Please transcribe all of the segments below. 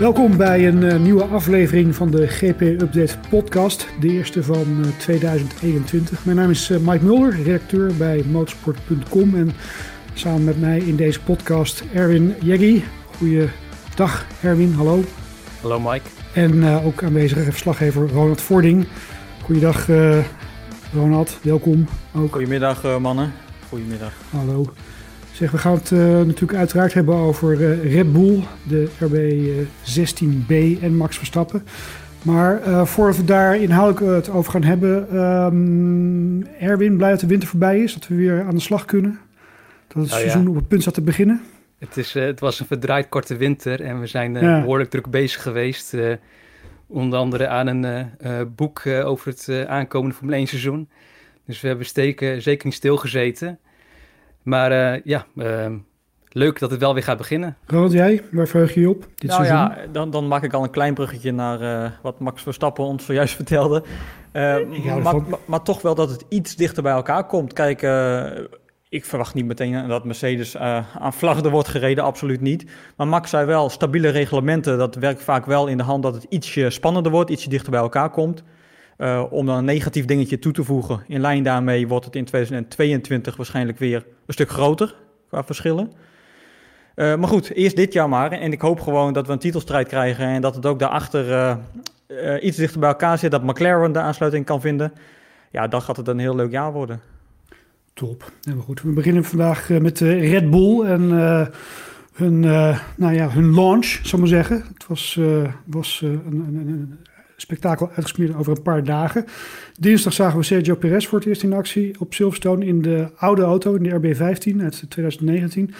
Welkom bij een uh, nieuwe aflevering van de GP Update podcast. De eerste van uh, 2021. Mijn naam is uh, Mike Mulder, redacteur bij motorsport.com. En samen met mij in deze podcast Erwin Jeggi. Goeiedag Erwin, hallo. Hallo Mike. En ook aanwezige verslaggever Ronald Vording. Goeiedag Ronald, welkom. Ook. Goedemiddag mannen. Goedemiddag. Hallo. Zeg, we gaan het uh, natuurlijk uiteraard hebben over uh, Red Bull, de RB16B en Max Verstappen. Maar uh, voordat we daar inhoudelijk het over gaan hebben, um, Erwin, blij dat de winter voorbij is, dat we weer aan de slag kunnen. Dat het Nou seizoen ja. op het punt staat te beginnen. Het, is, het was een verdraaid korte winter en we zijn ja. behoorlijk druk bezig geweest. Onder andere aan een boek over het aankomende Formule 1 seizoen. Dus we hebben steken, zeker niet stilgezeten. Maar uh, ja, uh, leuk dat het wel weer gaat beginnen. Ronald, jij, waar verheug je je op dit nou seizoen? ja, dan, dan maak ik al een klein bruggetje naar uh, wat Max Verstappen ons zojuist vertelde. maar, maar, maar, toch wel dat het iets dichter bij elkaar komt. Kijk, ik verwacht niet meteen dat Mercedes aan vlaggen wordt gereden, absoluut niet. Maar Max zei wel, stabiele reglementen, dat werkt vaak wel in de hand dat het ietsje spannender wordt, ietsje dichter bij elkaar komt. Uh, om dan een negatief dingetje toe te voegen. In lijn daarmee wordt het in 2022 waarschijnlijk weer een stuk groter qua verschillen. Uh, maar goed, eerst dit jaar maar. En ik hoop gewoon dat we een titelstrijd krijgen en dat het ook daarachter uh, iets dichter bij elkaar zit. Dat McLaren de aansluiting kan vinden. Ja, dan gaat het een heel leuk jaar worden. Top. Helemaal goed. We beginnen vandaag met Red Bull en hun, nou ja, hun launch, zal ik maar zeggen. Het was, was een, een, een spektakel uitgesmeerd over een paar dagen. Dinsdag zagen we Sergio Perez voor het eerst in actie op Silverstone in de oude auto, in de RB15 uit 2019.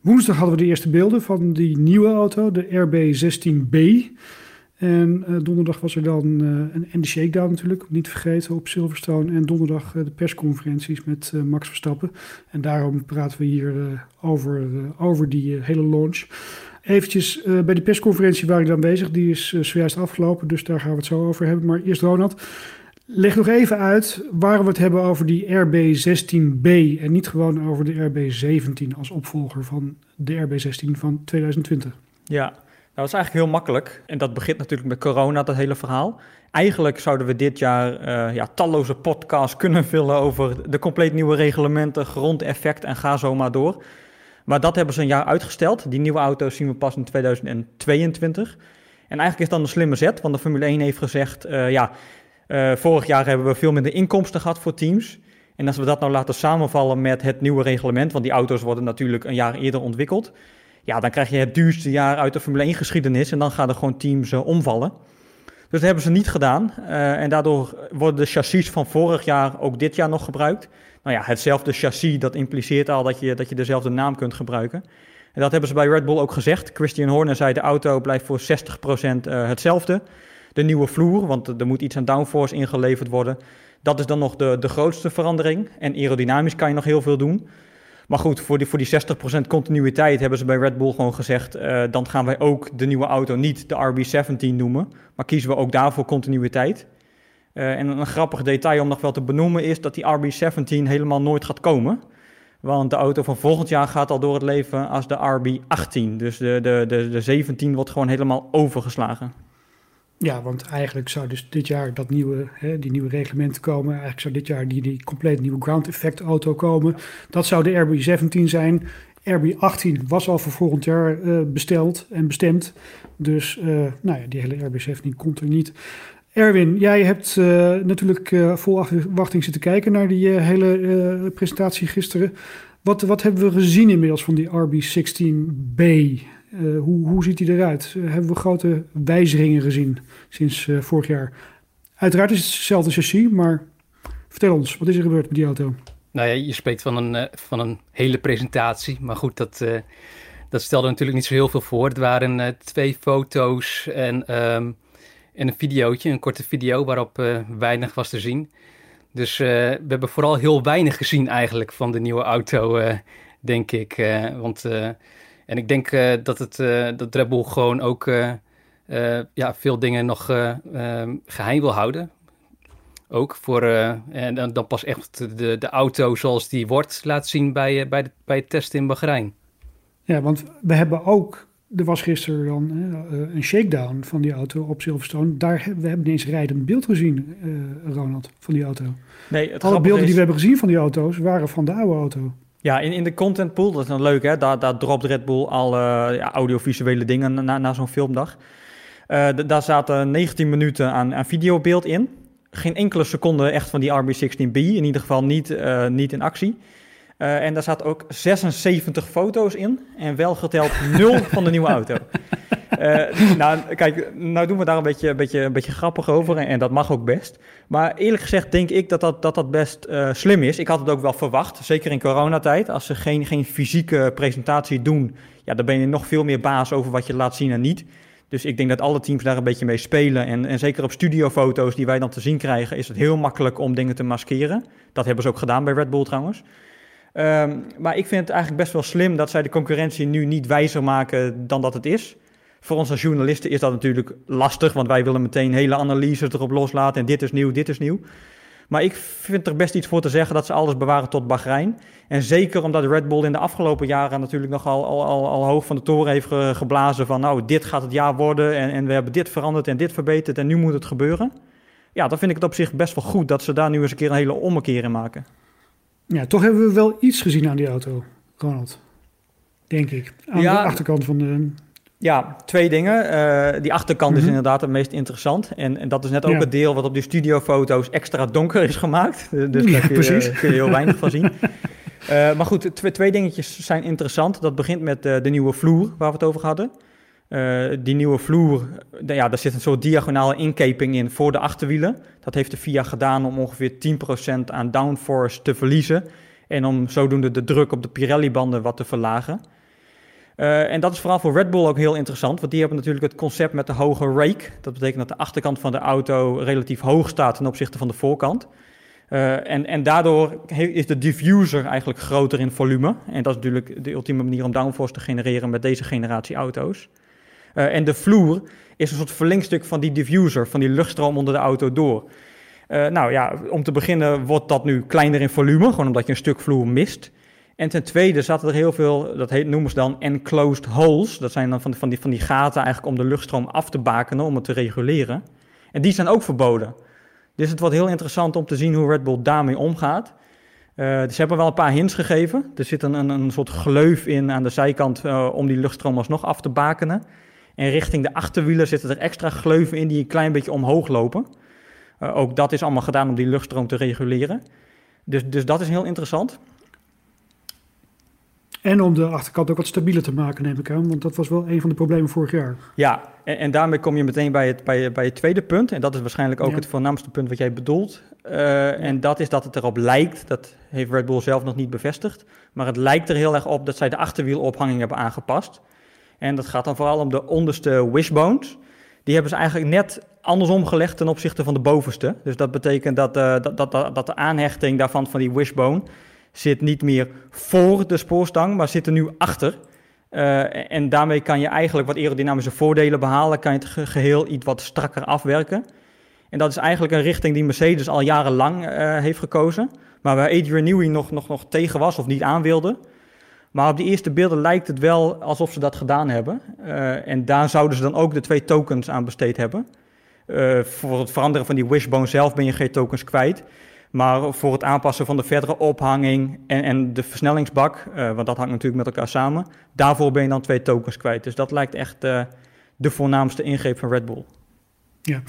Woensdag hadden we de eerste beelden van die nieuwe auto, de RB16B. En uh, donderdag was er dan uh, een, en de shakedown natuurlijk, niet vergeten, op Silverstone. En donderdag uh, de persconferenties met Max Verstappen. En daarom praten we hier over, over die hele launch. Eventjes uh, bij de persconferentie waar ik dan bezig, die is uh, zojuist afgelopen, dus daar gaan we het zo over hebben. Maar eerst Ronald, leg nog even uit waarom we het hebben over die RB16B en niet gewoon over de RB17 als opvolger van de RB16 van 2020. Ja, nou, dat is eigenlijk heel makkelijk. En dat begint natuurlijk met corona, dat hele verhaal. Eigenlijk zouden we dit jaar uh, ja, talloze podcasts kunnen vullen over de compleet nieuwe reglementen, grondeffect en ga zo maar door. Maar dat hebben ze een jaar uitgesteld. Die nieuwe auto's zien we pas in 2022. En eigenlijk is dat een slimme zet, want de Formule 1 heeft gezegd: uh, ja, uh, vorig jaar hebben we veel minder inkomsten gehad voor teams. En als we dat nou laten samenvallen met het nieuwe reglement, want die auto's worden natuurlijk een jaar eerder ontwikkeld. Ja, dan krijg je het duurste jaar uit de Formule 1 geschiedenis en dan gaan er gewoon teams uh, omvallen. Dus dat hebben ze niet gedaan. en daardoor worden de chassis van vorig jaar ook dit jaar nog gebruikt. Nou ja, hetzelfde chassis, dat impliceert al dat je, dat je dezelfde naam kunt gebruiken. En dat hebben ze bij Red Bull ook gezegd. Christian Horner zei de auto blijft voor 60% uh, hetzelfde. De nieuwe vloer, want er moet iets aan downforce ingeleverd worden. Dat is dan nog de, de grootste verandering. En aerodynamisch kan je nog heel veel doen. Maar goed, voor die, voor die 60% continuïteit hebben ze bij Red Bull gewoon gezegd... Uh, dan gaan wij ook de nieuwe auto niet de RB17 noemen... maar kiezen we ook daarvoor continuïteit. Uh, en een grappig detail om nog wel te benoemen is dat die RB17 helemaal nooit gaat komen. Want de auto van volgend jaar gaat al door het leven als de RB18. Dus de, de, de, de 17 wordt gewoon helemaal overgeslagen. Ja, want eigenlijk zou dus dit jaar dat nieuwe, hè, die nieuwe reglementen komen. Eigenlijk zou dit jaar die, die compleet nieuwe ground effect auto komen. Dat zou de RB17 zijn. RB18 was al voor volgend jaar uh, besteld en bestemd. Dus uh, nou ja, die hele RB17 komt er niet. Erwin, jij hebt uh, natuurlijk uh, vol afwachting zitten kijken naar die uh, hele presentatie gisteren. Wat, wat hebben we gezien inmiddels van die RB16B? hoe, hoe ziet die eruit? hebben we grote wijzigingen gezien sinds vorig jaar? Uiteraard is het hetzelfde chassis, maar vertel ons, wat is er gebeurd met die auto? Nou ja, je spreekt van een, van een hele presentatie, maar goed, dat, dat stelde natuurlijk niet zo heel veel voor. Het waren twee foto's en, ehm, en een videootje, een korte video waarop weinig was te zien. Dus we hebben vooral heel weinig gezien eigenlijk van de nieuwe auto, denk ik. want, en ik denk dat, het, dat Red gewoon ook ja, veel dingen nog ehm, geheim wil houden. Ook voor, en dan, dan pas echt de, de auto zoals die wordt laat zien bij, eh, bij, de, bij het testen in Bahrein. Ja, want we hebben ook, er was gisteren dan uh, een shakedown van die auto op Silverstone. Daar, we hebben niet eens rijdend beeld gezien, uh, Ronald, van die auto. Nee, het Alle beelden is... die we hebben gezien van die auto's waren van de oude auto. Ja, in, in de content pool, dat is dan leuk hè, daar, daar dropt Red Bull al ja, audiovisuele dingen na, na zo'n filmdag. daar zaten 19 minuten aan, aan videobeeld in geen enkele seconde echt van die RB16B. In ieder geval niet, niet in actie. Uh, en daar staat ook 76 foto's in. En wel geteld nul van de nieuwe auto. Uh, nou, kijk, nou doen we daar een beetje, een beetje, een beetje grappig over. En, en, dat mag ook best. Maar eerlijk gezegd denk ik dat dat, dat, dat best slim is. Ik had het ook wel verwacht. Zeker in coronatijd. Als ze geen, geen fysieke presentatie doen. Ja, dan ben je nog veel meer baas over wat je laat zien en niet. Dus ik denk dat alle teams daar een beetje mee spelen. En, en zeker op studiofoto's die wij dan te zien krijgen, is het heel makkelijk om dingen te maskeren. Dat hebben ze ook gedaan bij Red Bull trouwens. Ehm, maar ik vind het eigenlijk best wel slim dat zij de concurrentie nu niet wijzer maken dan dat het is. Voor ons als journalisten is dat natuurlijk lastig, want wij willen meteen hele analyses erop loslaten. En dit is nieuw, dit is nieuw. Maar ik vind er best iets voor te zeggen dat ze alles bewaren tot Bahrein. En zeker omdat Red Bull in de afgelopen jaren natuurlijk nogal al, al, al hoog van de toren heeft geblazen van nou, dit gaat het jaar worden en, en we hebben dit veranderd en dit verbeterd en nu moet het gebeuren. Ja, dan vind ik het op zich best wel goed dat ze daar nu eens een keer een hele ommekeer in maken. Ja, toch hebben we wel iets gezien aan die auto, Ronald. Denk ik. Aan de achterkant van de, ja, twee dingen. Uh, die achterkant is mhm. inderdaad het meest interessant. En, en dat is net ook het deel wat op die studiofoto's extra donker is gemaakt. Dus daar kun, je, kun je heel weinig van zien. Uh, maar goed, twee, twee dingetjes zijn interessant. Dat begint met uh, de nieuwe vloer waar we het over hadden. Die nieuwe vloer, ja, daar zit een soort diagonale inkeping in voor de achterwielen. Dat heeft de FIA gedaan om ongeveer 10% aan downforce te verliezen. En om zodoende de druk op de Pirelli-banden wat te verlagen. Uh, en dat is vooral voor Red Bull ook heel interessant, want die hebben natuurlijk het concept met de hoge rake. Dat betekent dat de achterkant van de auto relatief hoog staat ten opzichte van de voorkant. Uh, en, en daardoor is de diffuser eigenlijk groter in volume. En dat is natuurlijk de ultieme manier om downforce te genereren met deze generatie auto's. Uh, en de vloer is een soort verlengstuk van die diffuser, van die luchtstroom onder de auto door. nou ja, om te beginnen wordt dat nu kleiner in volume, gewoon omdat je een stuk vloer mist. En ten tweede zaten er heel veel, dat heet, noemen ze dan enclosed holes. Dat zijn dan van, van, die, van die gaten eigenlijk om de luchtstroom af te bakenen, om het te reguleren. En die zijn ook verboden. Dus het wordt heel interessant om te zien hoe Red Bull daarmee omgaat. Uh, ze hebben wel een paar hints gegeven. Er zit een, een, soort gleuf in aan de zijkant om die luchtstroom alsnog af te bakenen. En richting de achterwielen zitten er extra gleuven in die een klein beetje omhoog lopen. Uh, ook dat is allemaal gedaan om die luchtstroom te reguleren. Dus, dus dat is heel interessant. En om de achterkant ook wat stabieler te maken, neem ik aan. Want dat was wel een van de problemen vorig jaar. Ja, en, en daarmee kom je meteen bij het, bij, bij het tweede punt. En dat is waarschijnlijk ook het voornaamste punt wat jij bedoelt. Uh, en dat is dat het erop lijkt, dat heeft Red Bull zelf nog niet bevestigd. Maar het lijkt er heel erg op dat zij de achterwielophanging hebben aangepast. En dat gaat dan vooral om de onderste wishbones. Die hebben ze eigenlijk net andersom gelegd ten opzichte van de bovenste. Dus dat betekent dat, uh, dat, dat, dat de aanhechting daarvan, van die wishbone zit niet meer voor de spoorstang, maar zit er nu achter. Uh, en daarmee kan je eigenlijk wat aerodynamische voordelen behalen, kan je het geheel iets wat strakker afwerken. En dat is eigenlijk een richting die Mercedes al jarenlang uh, heeft gekozen, maar waar Adrian Newey nog, nog, nog tegen was of niet aan wilde. Maar op die eerste beelden lijkt het wel alsof ze dat gedaan hebben. Uh, en daar zouden ze dan ook de twee tokens aan besteed hebben. voor het veranderen van die wishbone zelf ben je geen tokens kwijt. Maar voor het aanpassen van de verdere ophanging en, en de versnellingsbak, uh, want dat hangt natuurlijk met elkaar samen, daarvoor ben je dan twee tokens kwijt. Dus dat lijkt echt de voornaamste ingreep van Red Bull. Ja.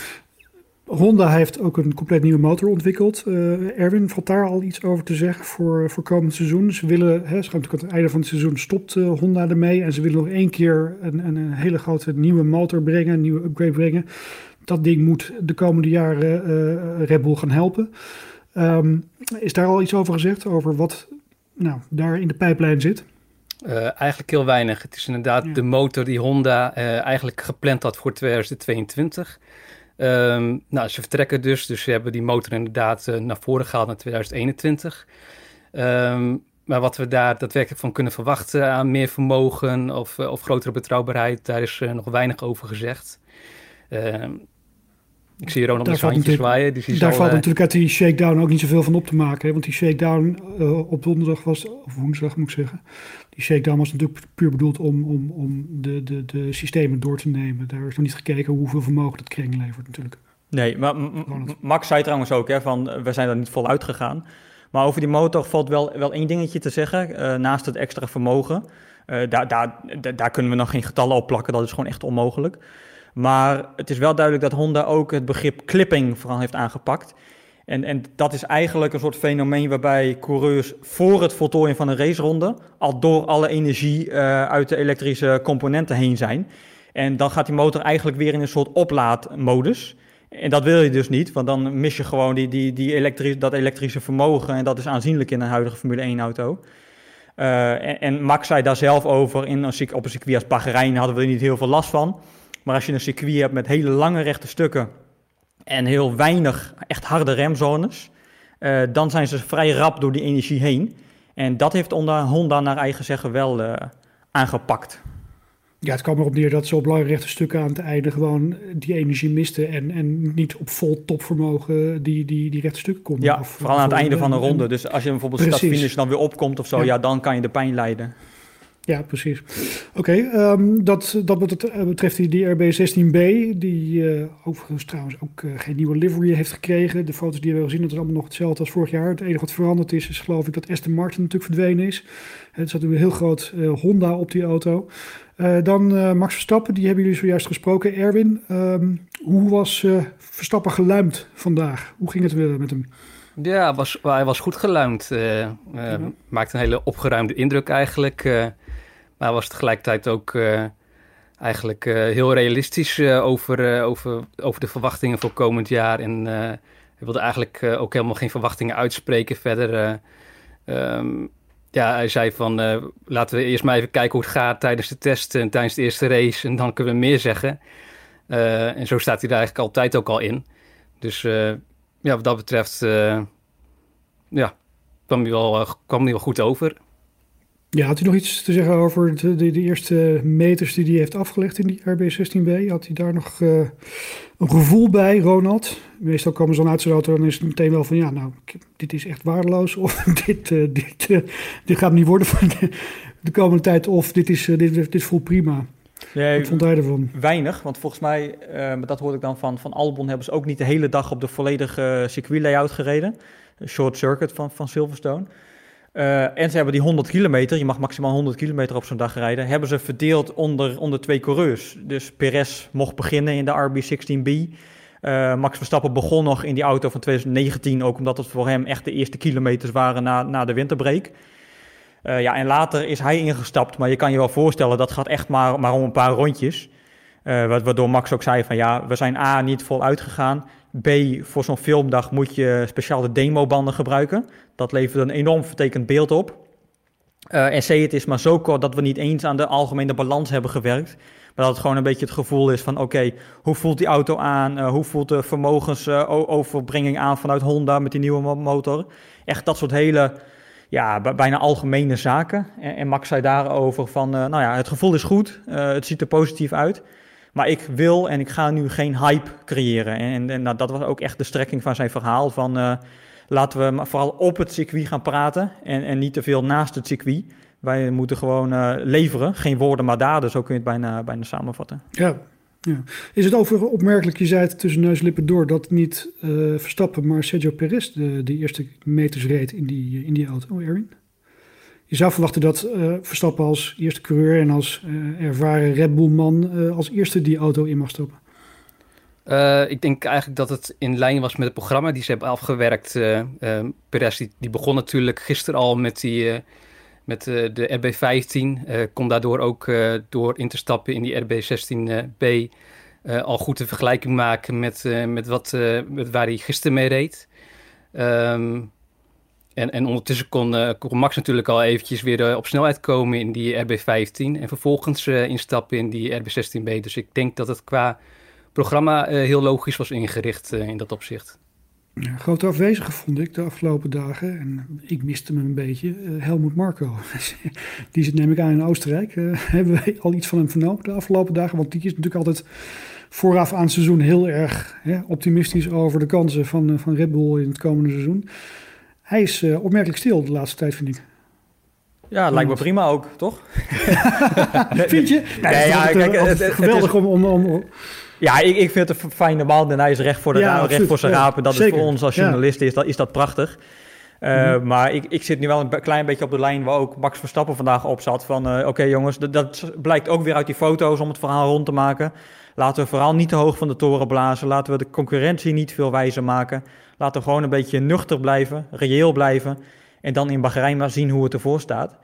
Honda heeft ook een compleet nieuwe motor ontwikkeld. Uh, Erwin, valt daar al iets over te zeggen voor, voor komend seizoen? Ze willen, hè, ze gaan natuurlijk aan het einde van het seizoen stopt Honda ermee. En ze willen nog één keer een, een, een, hele grote nieuwe motor brengen, een nieuwe upgrade brengen. Dat ding moet de komende jaren Red Bull gaan helpen. Um, is daar al iets over gezegd, over wat nou, daar in de pijplijn zit? eigenlijk heel weinig. Het is inderdaad de motor die Honda eigenlijk gepland had voor 2022. Um, nou, ze vertrekken dus, dus ze hebben die motor inderdaad naar voren gehaald naar 2021. Um, maar wat we daar daadwerkelijk van kunnen verwachten aan meer vermogen of, of grotere betrouwbaarheid, daar is nog weinig over gezegd. Uh, ik zie Ronald met zijn handjes zwaaien. Dus daar valt uh, natuurlijk uit die shakedown ook niet zoveel van op te maken. Hè? Want die shakedown uh, op donderdag was, of woensdag moet ik zeggen. Die shakedown was natuurlijk puur bedoeld om, om, om de, de, de systemen door te nemen. Daar is nog niet gekeken hoeveel vermogen dat kring levert natuurlijk. Nee, maar Max zei trouwens ook, hè, van, we zijn er niet voluit gegaan. Maar over die motor valt wel, wel één dingetje te zeggen, uh, naast het extra vermogen. daar, daar, daar kunnen we nog geen getallen op plakken, dat is gewoon echt onmogelijk. Maar het is wel duidelijk dat Honda ook het begrip clipping vooral heeft aangepakt. En, en dat is eigenlijk een soort fenomeen waarbij coureurs voor het voltooien van een raceronde al door alle energie uh, uit de elektrische componenten heen zijn. En dan gaat die motor eigenlijk weer in een soort oplaadmodus. En dat wil je dus niet, want dan mis je gewoon die, die, die elektri dat elektrische vermogen. En dat is aanzienlijk in een huidige Formule 1-auto. Uh, eh, en, en, Max zei daar zelf over, in een, op een circuit als Bahrein hadden we er niet heel veel last van. Maar als je een circuit hebt met hele lange rechte stukken en heel weinig echt harde remzones, uh, dan zijn ze vrij rap door die energie heen. En dat heeft Honda naar eigen zeggen wel uh, aangepakt. Ja, het kwam erop neer dat ze op lange rechte stukken aan het einde gewoon die energie misten en, en niet op vol topvermogen die, die, die rechte stukken konden. Ja, vooral aan het einde van een ronde. Dus als je bijvoorbeeld start-finish dan weer opkomt of zo, ja. ja, dan kan je de pijn leiden. Ja, precies. Oké, um, dat, dat eh, betreft die, die RB16B, die uh, overigens trouwens ook uh, geen nieuwe livery heeft gekregen. De foto's die we hebben gezien, dat is allemaal nog hetzelfde als vorig jaar. Het enige wat veranderd is, is geloof ik dat Aston Martin natuurlijk verdwenen is. Het zat een heel groot uh, Honda op die auto. dan Max Verstappen, die hebben jullie zojuist gesproken. Erwin, um, hoe was Verstappen geluimd vandaag? Hoe ging het met hem? Ja, was, hij was goed geluimd. Ja. Maakte een hele opgeruimde indruk eigenlijk. Maar was tegelijkertijd ook uh, eigenlijk uh, heel realistisch uh, over, over, over de verwachtingen voor komend jaar. En hij wilde eigenlijk ook helemaal geen verwachtingen uitspreken verder. Um, ja, hij zei van laten we eerst maar even kijken hoe het gaat tijdens de test en tijdens de eerste race. En dan kunnen we meer zeggen. en zo staat hij daar eigenlijk altijd ook al in. Dus ja, wat dat betreft ja, kwam hij wel, kwam hij wel goed over. Ja, had u nog iets te zeggen over de, de, de, eerste meters die hij heeft afgelegd in die RB16B? Had hij daar nog uh, een gevoel bij, Ronald? Meestal komen ze dan uit zijn auto en dan is het meteen wel van... ja, nou, dit is echt waardeloos of dit, uh, dit, uh, dit gaat niet worden voor de, de, komende tijd... of dit is, dit, dit vol prima. Nee, Wat vond hij ervan? Weinig, want volgens mij, maar dat hoorde ik dan van, van Albon... hebben ze ook niet de hele dag op de volledige circuit layout gereden. Short circuit van, van Silverstone... Uh, en ze hebben die 100 kilometer, je mag maximaal 100 kilometer op zo'n dag rijden, hebben ze verdeeld onder, onder twee coureurs. Dus Perez mocht beginnen in de RB16B. Uh, eh, Max Verstappen begon nog in die auto van 2019, ook omdat het voor hem echt de eerste kilometers waren na, na de winterbreak. Uh, ja, en later is hij ingestapt, maar je kan je wel voorstellen, dat gaat echt maar, maar om een paar rondjes. Waardoor Max ook zei van ja, we zijn A, niet vol uitgegaan. B, voor zo'n filmdag moet je speciale demobanden gebruiken. Dat levert een enorm vertekend beeld op. Uh, en C, het is maar zo kort dat we niet eens aan de algemene balans hebben gewerkt. Maar dat het gewoon een beetje het gevoel is van: oké, hoe voelt die auto aan? Uh, hoe voelt de vermogensoverbrenging aan vanuit Honda met die nieuwe motor? Echt dat soort hele, ja, bijna algemene zaken. En, Max zei daarover van: nou ja, het gevoel is goed, het ziet er positief uit. Maar ik wil en ik ga nu geen hype creëren. En, en dat was ook echt de strekking van zijn verhaal. Van uh, laten we vooral op het circuit gaan praten en, en niet te veel naast het circuit. Wij moeten gewoon uh, leveren, geen woorden maar daden, zo kun je het bijna, bijna samenvatten. Ja, ja. Is het overigens opmerkelijk, je zei het tussen neus en lippen door, dat niet uh, Verstappen, maar Sergio Perez de, de eerste meters reed in die, in die auto, Erin? Je zou verwachten dat uh, Verstappen als eerste coureur en als uh, ervaren Red Bull-man uh, als eerste die auto in mag stappen. ik denk eigenlijk dat het in lijn was met het programma die ze hebben afgewerkt. Perez die, begon natuurlijk gisteren al met, die, met de RB15. kon daardoor ook door in te stappen in die RB16B al goed een vergelijking maken met, met, wat, met waar hij gisteren mee reed. Um, en, en ondertussen kon, uh, kon, Max natuurlijk al eventjes weer op snelheid komen in die RB15 en vervolgens instappen in die RB16B. Dus ik denk dat het qua programma heel logisch was ingericht in dat opzicht. Ja, grote afwezige vond ik de afgelopen dagen. En ik miste hem een beetje. Helmoet Marco. die zit neem ik aan in Oostenrijk. Hebben we al iets van hem vernomen de afgelopen dagen? Want die is natuurlijk altijd vooraf aan het seizoen heel erg optimistisch over de kansen van, van Red Bull in het komende seizoen. Hij is opmerkelijk stil de laatste tijd, vind ik. Ja, lijkt me prima ook, toch? vind je? Nee, ja, kijk, het, het, geweldig om, om, om ja, ik, ik vind het een fijne bal en hij is recht voor, de ja, recht voor zijn rapen. Dat is voor ons als journalisten is, dat, is dat prachtig. Uh, mm Maar ik, ik zit nu wel een klein beetje op de lijn waar ook Max Verstappen vandaag op zat. Van uh, oké jongens, dat, dat, blijkt ook weer uit die foto's om het verhaal rond te maken. Laten we vooral niet te hoog van de toren blazen. Laten we de concurrentie niet veel wijzer maken. Laten we gewoon een beetje nuchter blijven, reëel blijven. En dan in Bahrein maar zien hoe het ervoor staat.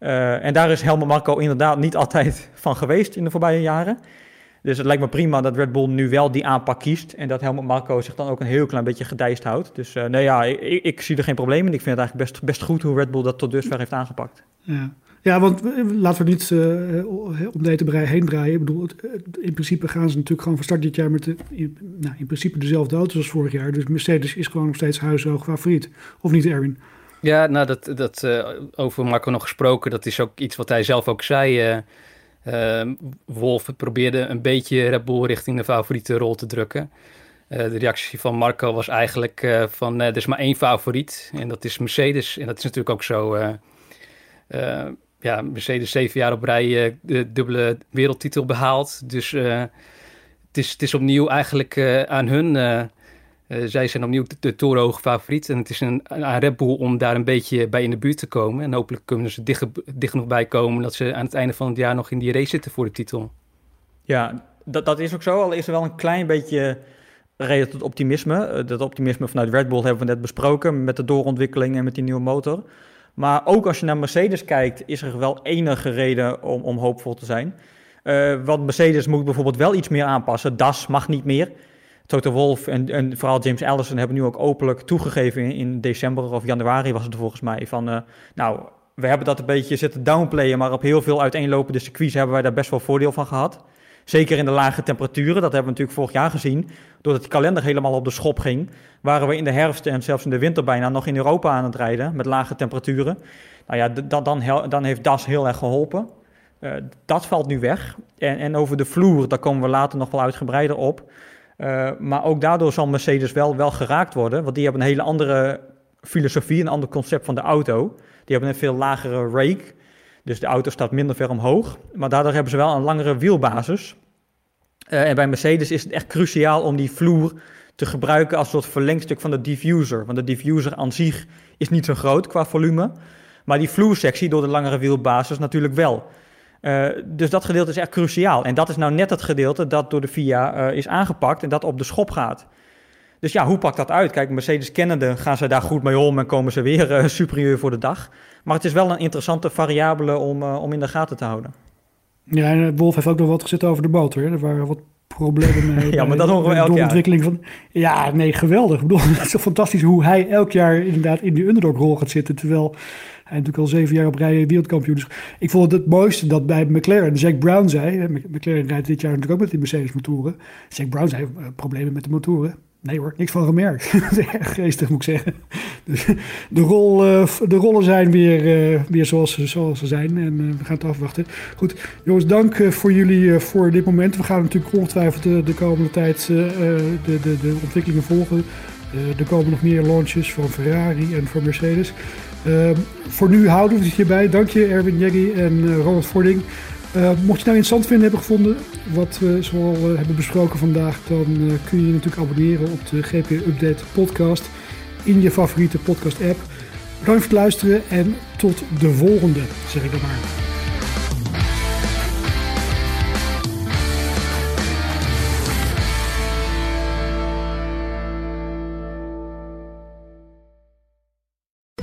Uh, en daar is Helmut Marco inderdaad niet altijd van geweest in de voorbije jaren. Dus het lijkt me prima dat Red Bull nu wel die aanpak kiest. En dat Helmut Marco zich dan ook een heel klein beetje gedijst houdt. Dus uh, nee, ja, ik, ik, zie er geen probleem in. Ik vind het eigenlijk best, best goed hoe Red Bull dat tot dusver heeft aangepakt. Ja. Ja, want laten we niet uh, om deze brei heen draaien. Ik bedoel, in principe gaan ze natuurlijk gewoon van start dit jaar met de, in, nou, in principe dezelfde auto's als vorig jaar. Dus Mercedes is gewoon nog steeds huishoog favoriet. Of niet, Erwin? Ja, nou, dat, dat over Marco nog gesproken. Dat is ook iets wat hij zelf ook zei. Wolf probeerde een beetje Red Bull richting de favoriete rol te drukken. De reactie van Marco was eigenlijk van er is maar één favoriet en dat is Mercedes. En dat is natuurlijk ook zo. Ja, Mercedes zeven jaar op rij de dubbele wereldtitel behaald. Dus het, is, het is opnieuw eigenlijk aan hun zij zijn opnieuw de, de torenhoge favoriet. En het is een, een Red Bull om daar een beetje bij in de buurt te komen. En hopelijk kunnen ze dicht, dicht nog bij komen dat ze aan het einde van het jaar nog in die race zitten voor de titel. Ja, dat, dat is ook zo. Al is er wel een klein beetje reden tot optimisme. Eh, dat optimisme vanuit Red Bull hebben we net besproken met de doorontwikkeling en met die nieuwe motor. Maar ook als je naar Mercedes kijkt, is er wel enige reden om, om hoopvol te zijn. Uh, want Mercedes moet bijvoorbeeld wel iets meer aanpassen. DAS mag niet meer. Toto Wolf en, en vooral James Allison hebben nu ook openlijk toegegeven in, december of januari was het volgens mij. Van uh, nou, we hebben dat een beetje zitten downplayen, maar op heel veel uiteenlopende circuits hebben wij daar best wel voordeel van gehad. Zeker in de lage temperaturen, dat hebben we natuurlijk vorig jaar gezien. Doordat de kalender helemaal op de schop ging, waren we in de herfst en zelfs in de winter bijna nog in Europa aan het rijden met lage temperaturen. Nou ja, dan, dan, dan heeft DAS heel erg geholpen. Uh, dat valt nu weg. En, en over de vloer, daar komen we later nog wel uitgebreider op. Uh, maar ook daardoor zal Mercedes wel, wel geraakt worden, want die hebben een hele andere filosofie, een ander concept van de auto. Die hebben een veel lagere rake, dus de auto staat minder ver omhoog. Maar daardoor hebben ze wel een langere wielbasis. Uh, en bij Mercedes is het echt cruciaal om die vloer te gebruiken als soort verlengstuk van de diffuser. Want de diffuser aan zich is niet zo groot qua volume, maar die vloersectie door de langere wielbasis natuurlijk wel. Uh, dus dat gedeelte is echt cruciaal. En dat is nou net het gedeelte dat door de FIA uh, is aangepakt en dat op de schop gaat. Dus ja, hoe pakt dat uit? Kijk, Mercedes kennende gaan ze daar goed mee om en komen ze weer superieur voor de dag. Maar het is wel een interessante variabele om, om in de gaten te houden. Ja, en Wolf heeft ook nog wat gezet over de motor. Hè? Er waren wat problemen mee. ja, maar dat horen we elk jaar. ontwikkeling van. Ja, nee, geweldig. Ik bedoel, het is fantastisch hoe hij elk jaar inderdaad in die underdog-rol gaat zitten. Terwijl hij natuurlijk al zeven jaar op rij wereldkampioen. Dus ik vond het het mooiste dat bij McLaren Jack Brown zei. McLaren rijdt dit jaar natuurlijk ook met die Mercedes-motoren. Jack Brown zei: uh, problemen met de motoren. Nee hoor, niks van gemerkt. geestig, moet ik zeggen. Dus de, rol, uh, de rollen zijn weer, uh, weer zoals, zoals ze zijn en uh, we gaan het afwachten. Goed, jongens, dank voor jullie voor dit moment. We gaan natuurlijk ongetwijfeld de, de komende tijd de, de, de ontwikkelingen volgen. er komen nog meer launches van Ferrari en van Mercedes. Voor nu houden we het hierbij. Dank je Erwin Jeggy en Ronald Vording. Uh, mocht je nou interessant vinden hebben gevonden wat we zoal uh, hebben besproken vandaag, dan kun je je natuurlijk abonneren op de GP Update podcast in je favoriete podcast app. Bedankt voor het luisteren en tot de volgende, zeg ik dan maar.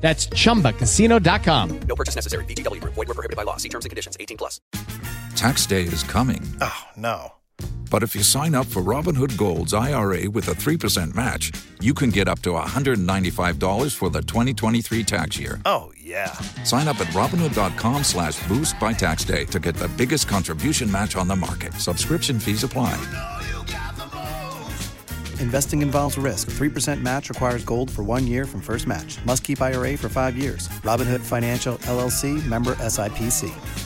That's chumbacasino.com. No purchase necessary. VGW Group. Void were prohibited by law. See terms and conditions. 18 plus. Tax day is coming. Oh, no. But if you sign up for Robinhood Gold's IRA with a 3% match, you can get up to $195 for the 2023 tax year. Oh, yeah. Sign up at Robinhood.com slash boost by tax day to get the biggest contribution match on the market. Subscription fees apply. Investing involves risk. 3% match requires gold for one year from first match. Must keep IRA for five years. Robinhood Financial LLC member SIPC.